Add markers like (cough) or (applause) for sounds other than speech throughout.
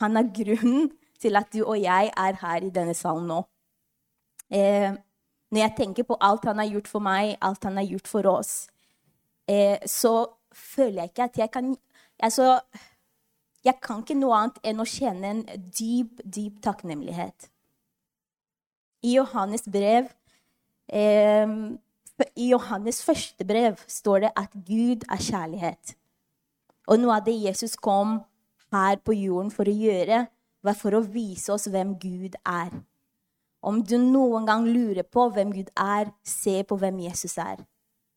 han er grunnen til at du og jeg er her i denne salen nå. Eh, når jeg tenker på alt han har gjort for meg, alt han har gjort for oss, eh, så føler jeg ikke at jeg kan altså, Jeg kan ikke noe annet enn å kjenne en dyp, dyp takknemlighet. I Johannes brev eh, I Johannes første brev står det at Gud er kjærlighet. Og noe av det Jesus kom her på jorden for å gjøre, var for å vise oss hvem Gud er. Om du noen gang lurer på hvem Gud er, se på hvem Jesus er.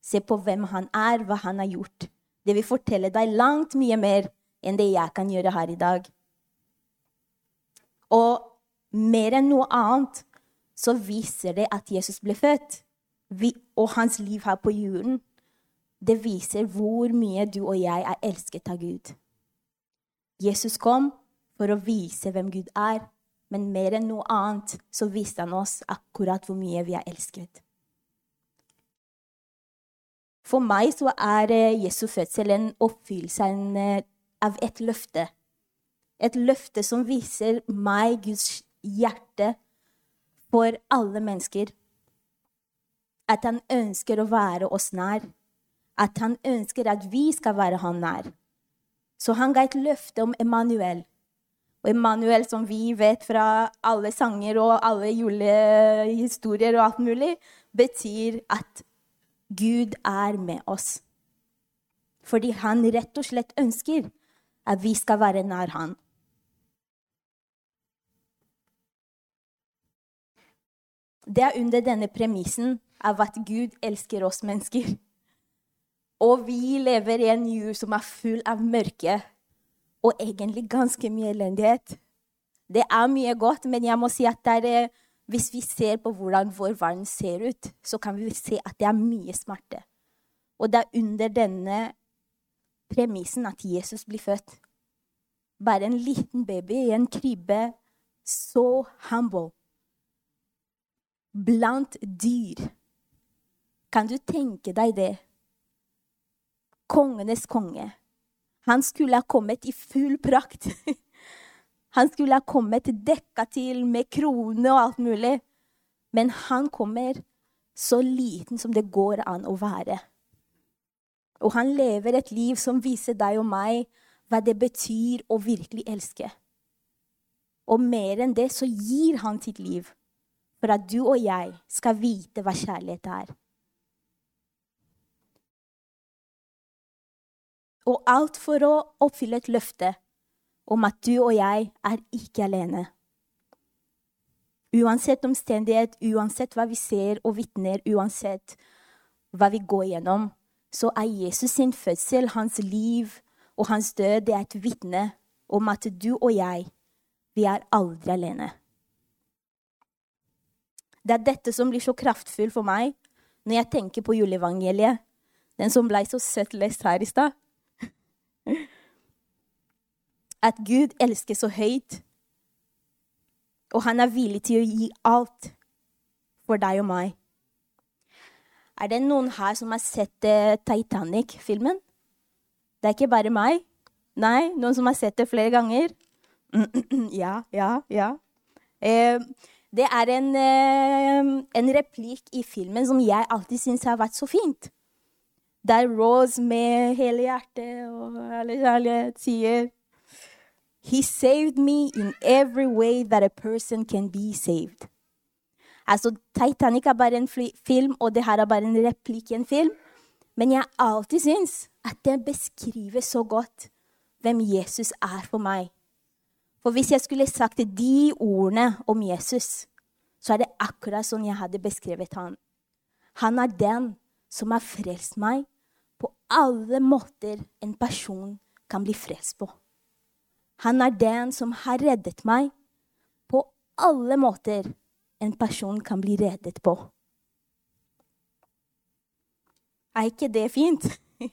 Se på hvem han er, hva han har gjort. Det vil fortelle deg langt mye mer enn det jeg kan gjøre her i dag. Og mer enn noe annet så viser det at Jesus ble født, og hans liv her på jorden. Det viser hvor mye du og jeg er elsket av Gud. Jesus kom for å vise hvem Gud er, men mer enn noe annet så viste han oss akkurat hvor mye vi er elsket. For meg så er eh, Jesu fødsel en oppfyllelse eh, av et løfte. Et løfte som viser meg Guds hjerte for alle mennesker. At han ønsker å være oss nær. At han ønsker at vi skal være han nær. Så han ga et løfte om Emanuel. Og Emanuel, som vi vet fra alle sanger og alle julehistorier og alt mulig, betyr at Gud er med oss. Fordi han rett og slett ønsker at vi skal være nær han. Det er under denne premissen av at Gud elsker oss mennesker. Og vi lever i en jul som er full av mørke og egentlig ganske mye elendighet. Det er mye godt, men jeg må si at er, eh, hvis vi ser på hvordan vår verden ser ut, så kan vi se at det er mye smerte. Og det er under denne premissen at Jesus blir født. Bare en liten baby i en krybbe, så humble. Blant dyr. Kan du tenke deg det? Kongenes konge han skulle ha kommet i full prakt. (laughs) Han skulle ha kommet dekka til med krone og alt mulig. Men han kommer så liten som det går an å være. Og han lever et liv som viser deg og meg hva det betyr å virkelig elske. Og mer enn det så gir han sitt liv for at du og jeg skal vite hva kjærlighet er. Og alt for å oppfylle et løfte om at du og jeg er ikke alene. Uansett omstendighet, uansett hva vi ser og vitner, uansett hva vi går gjennom, så er Jesus sin fødsel, hans liv og hans død det er et vitne om at du og jeg, vi er aldri alene. Det er dette som blir så kraftfullt for meg når jeg tenker på juleevangeliet, den som ble så søtt lest her i stad. At Gud elsker så høyt, og han er villig til å gi alt for deg og meg. Er det noen her som har sett uh, Titanic-filmen? Det er ikke bare meg. Nei, noen som har sett det flere ganger? (clears throat) ja, ja, ja. Uh, det er en, uh, en replikk i filmen som jeg alltid syns har vært så fint der Rose med hele hjertet og alle kjærlighet sier He saved me in every way that a person can be saved. Altså, Titanic er bare en film, og det her er bare en replikk i en film. Men jeg alltid syns at det beskriver så godt hvem Jesus er for meg. For hvis jeg skulle sagt de ordene om Jesus, så er det akkurat sånn jeg hadde beskrevet han. Han er den som har frelst meg på alle måter en person kan bli frelst på. Han er den som har reddet meg på alle måter en person kan bli reddet på. Er ikke det fint? (laughs)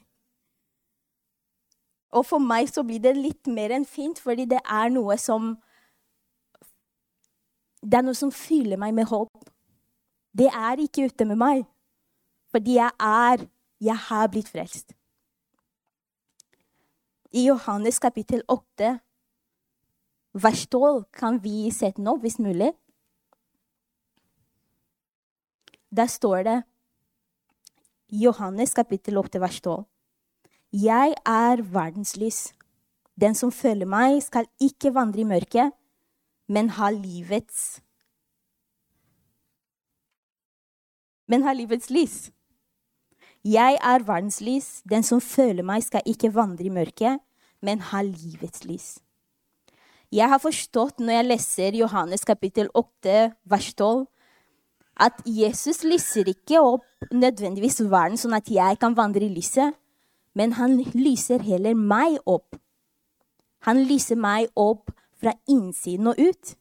Og for meg så blir det litt mer enn fint, fordi det er noe som Det er noe som fyller meg med håp. Det er ikke ute med meg. Fordi jeg er Jeg har blitt frelst. I Johannes kapittel 8 vers 12 kan vi sette opp, hvis mulig. Der står det Johannes kapittel 8, vers 12. Jeg er verdens lys. Den som følger meg, skal ikke vandre i mørket, men ha livets Men ha livets lys. Jeg er verdens lys. Den som følger meg, skal ikke vandre i mørket, men ha livets lys. Jeg har forstått når jeg leser Johannes kapittel 8, vers 12, at Jesus lyser ikke opp nødvendigvis verden sånn at jeg kan vandre i lyset, men han lyser heller meg opp han lyser meg opp fra innsiden og ut.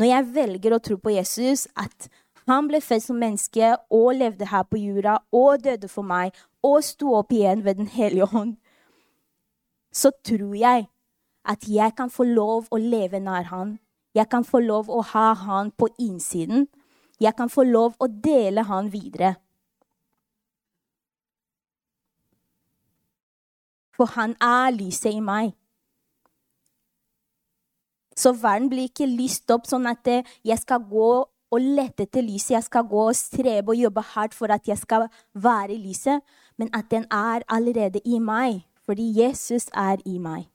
Når jeg velger å tro på Jesus, at han ble født som menneske og levde her på jorda og døde for meg og sto opp igjen ved Den hellige ånd, så tror jeg at jeg kan få lov å leve nær han. Jeg kan få lov å ha han på innsiden. Jeg kan få lov å dele han videre. For han er lyset i meg. Så verden blir ikke lyst opp sånn at eh, jeg skal gå og lette etter lyset. Jeg skal gå og strebe og jobbe hardt for at jeg skal være i lyset. Men at den er allerede i meg, fordi Jesus er i meg.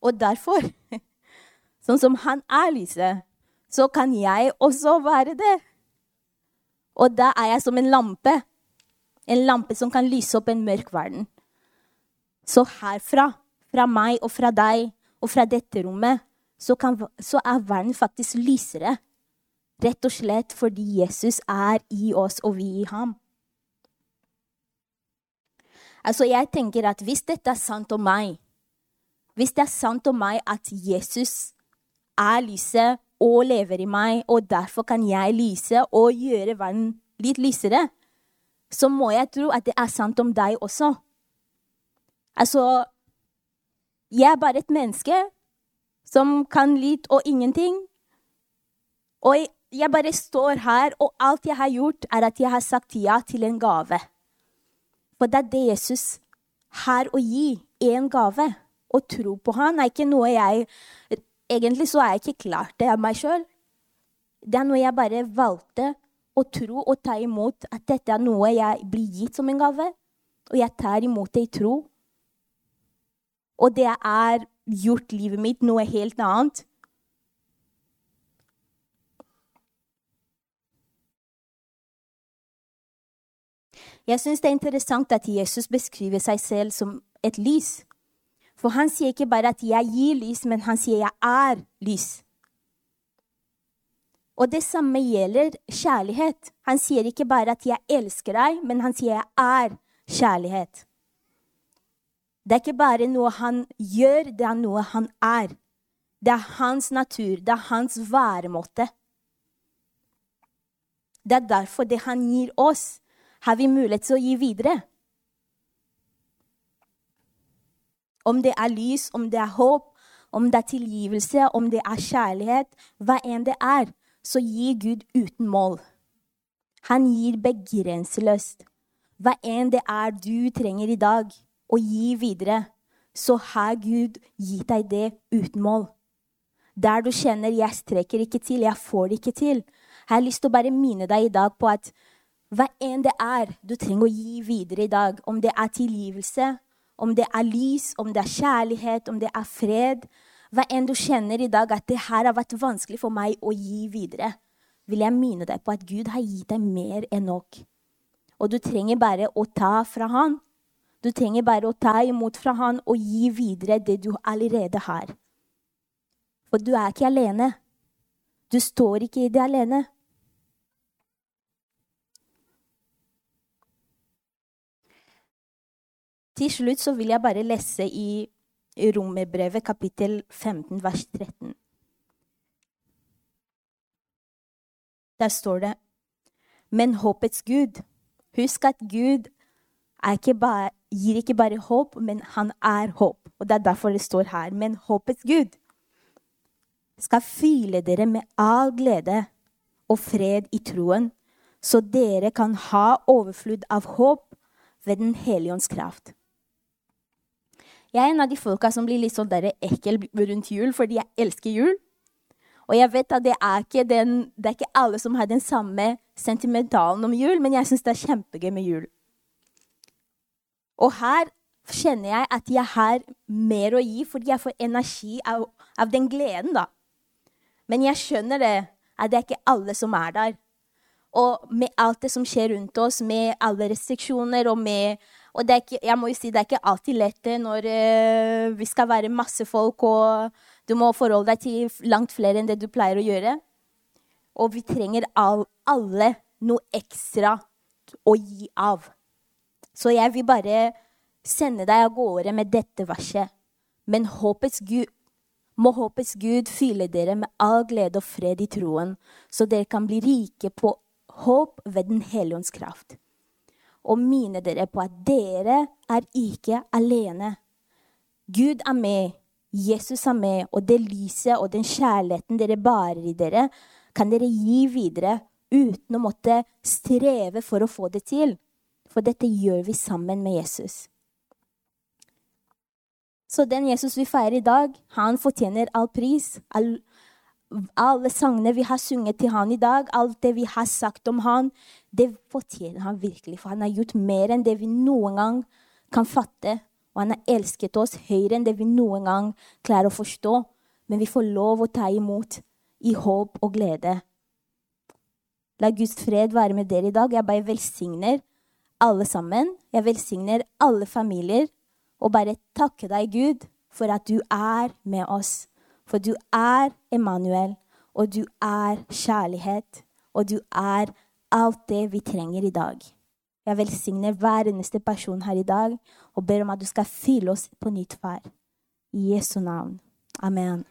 Og derfor, (laughs) sånn som han er lyset, så kan jeg også være det. Og da er jeg som en lampe. En lampe som kan lyse opp en mørk verden. Så herfra fra meg og fra deg og fra dette rommet, så, kan, så er verden faktisk lysere. Rett og slett fordi Jesus er i oss, og vi i ham. Altså, jeg tenker at Hvis dette er sant om meg, hvis det er sant om meg at Jesus er lyset og lever i meg, og derfor kan jeg lyse og gjøre verden litt lysere, så må jeg tro at det er sant om deg også. Altså, jeg er bare et menneske som kan litt og ingenting. Og jeg bare står her, og alt jeg har gjort, er at jeg har sagt ja til en gave. For det er det Jesus har å gi. En gave. Å tro på han er ikke noe jeg Egentlig så er jeg ikke klart det av meg sjøl. Det er noe jeg bare valgte å tro og ta imot. At dette er noe jeg blir gitt som en gave. Og jeg tar imot det i tro. Og det er gjort livet mitt noe helt annet. Jeg syns det er interessant at Jesus beskriver seg selv som et lys. For han sier ikke bare at 'jeg gir lys', men han sier 'jeg er lys'. Og det samme gjelder kjærlighet. Han sier ikke bare at 'jeg elsker deg', men han sier 'jeg er kjærlighet'. Det er ikke bare noe han gjør, det er noe han er. Det er hans natur, det er hans væremåte. Det er derfor det han gir oss, har vi mulighet til å gi videre. Om det er lys, om det er håp, om det er tilgivelse, om det er kjærlighet, hva enn det er, så gir Gud uten mål. Han gir begrenseløst. Hva enn det er du trenger i dag å gi videre, så har Gud gitt deg det uten mål. Der du kjenner 'jeg strekker ikke til', 'jeg får det ikke til', jeg har lyst til å bare minne deg i dag på at hva enn det er du trenger å gi videre i dag, om det er tilgivelse, om det er lys, om det er kjærlighet, om det er fred Hva enn du kjenner i dag at det her har vært vanskelig for meg å gi videre, vil jeg minne deg på at Gud har gitt deg mer enn nok. Og du trenger bare å ta fra Han. Du trenger bare å ta imot fra han og gi videre det du allerede har. For du er ikke alene. Du står ikke i det alene. Til slutt så vil jeg bare lese i Romerbrevet kapittel 15, vers 13. Der står det Men håpets Gud Husk at Gud ikke bare, gir ikke bare håp, men han er håp. Og Det er derfor det står her. Men håpets Gud skal fyle dere med all glede og fred i troen, så dere kan ha overflod av håp ved Den hellige ånds kraft. Jeg er en av de folka som blir litt sånn ekkel rundt jul fordi jeg elsker jul. Og jeg vet at det er ikke, den, det er ikke alle som har den samme sentimentalen om jul, men jeg syns det er kjempegøy med jul. Og her kjenner jeg at jeg har mer å gi, fordi jeg får energi av, av den gleden, da. Men jeg skjønner det, at det er ikke alle som er der. Og med alt det som skjer rundt oss, med alle restriksjoner og med og det er ikke, jeg må jo si det er ikke alltid lett når uh, vi skal være masse folk, og du må forholde deg til langt flere enn det du pleier å gjøre. Og vi trenger all, alle noe ekstra å gi av. Så jeg vil bare sende deg av gårde med dette verset. Men håpets Gud, må håpets Gud fylle dere med all glede og fred i troen, så dere kan bli rike på håp ved Den hellige kraft og minne dere på at dere er ikke alene. Gud er med, Jesus er med, og det lyset og den kjærligheten dere bærer i dere, kan dere gi videre uten å måtte streve for å få det til. For dette gjør vi sammen med Jesus. Så den Jesus vi feirer i dag, han fortjener all pris, all, alle sangene vi har sunget til han i dag, alt det vi har sagt om han, det fortjener han virkelig. For han har gjort mer enn det vi noen gang kan fatte. Og han har elsket oss høyere enn det vi noen gang klarer å forstå. Men vi får lov å ta imot i håp og glede. La Guds fred være med dere i dag. Jeg bare velsigner alle sammen. Jeg velsigner alle familier. Og bare takke deg, Gud, for at du er med oss. For du er Emanuel, og du er kjærlighet, og du er alt det vi trenger i dag. Jeg velsigner hver eneste person her i dag og ber om at du skal fylle oss på nytt, far. I Jesu navn. Amen.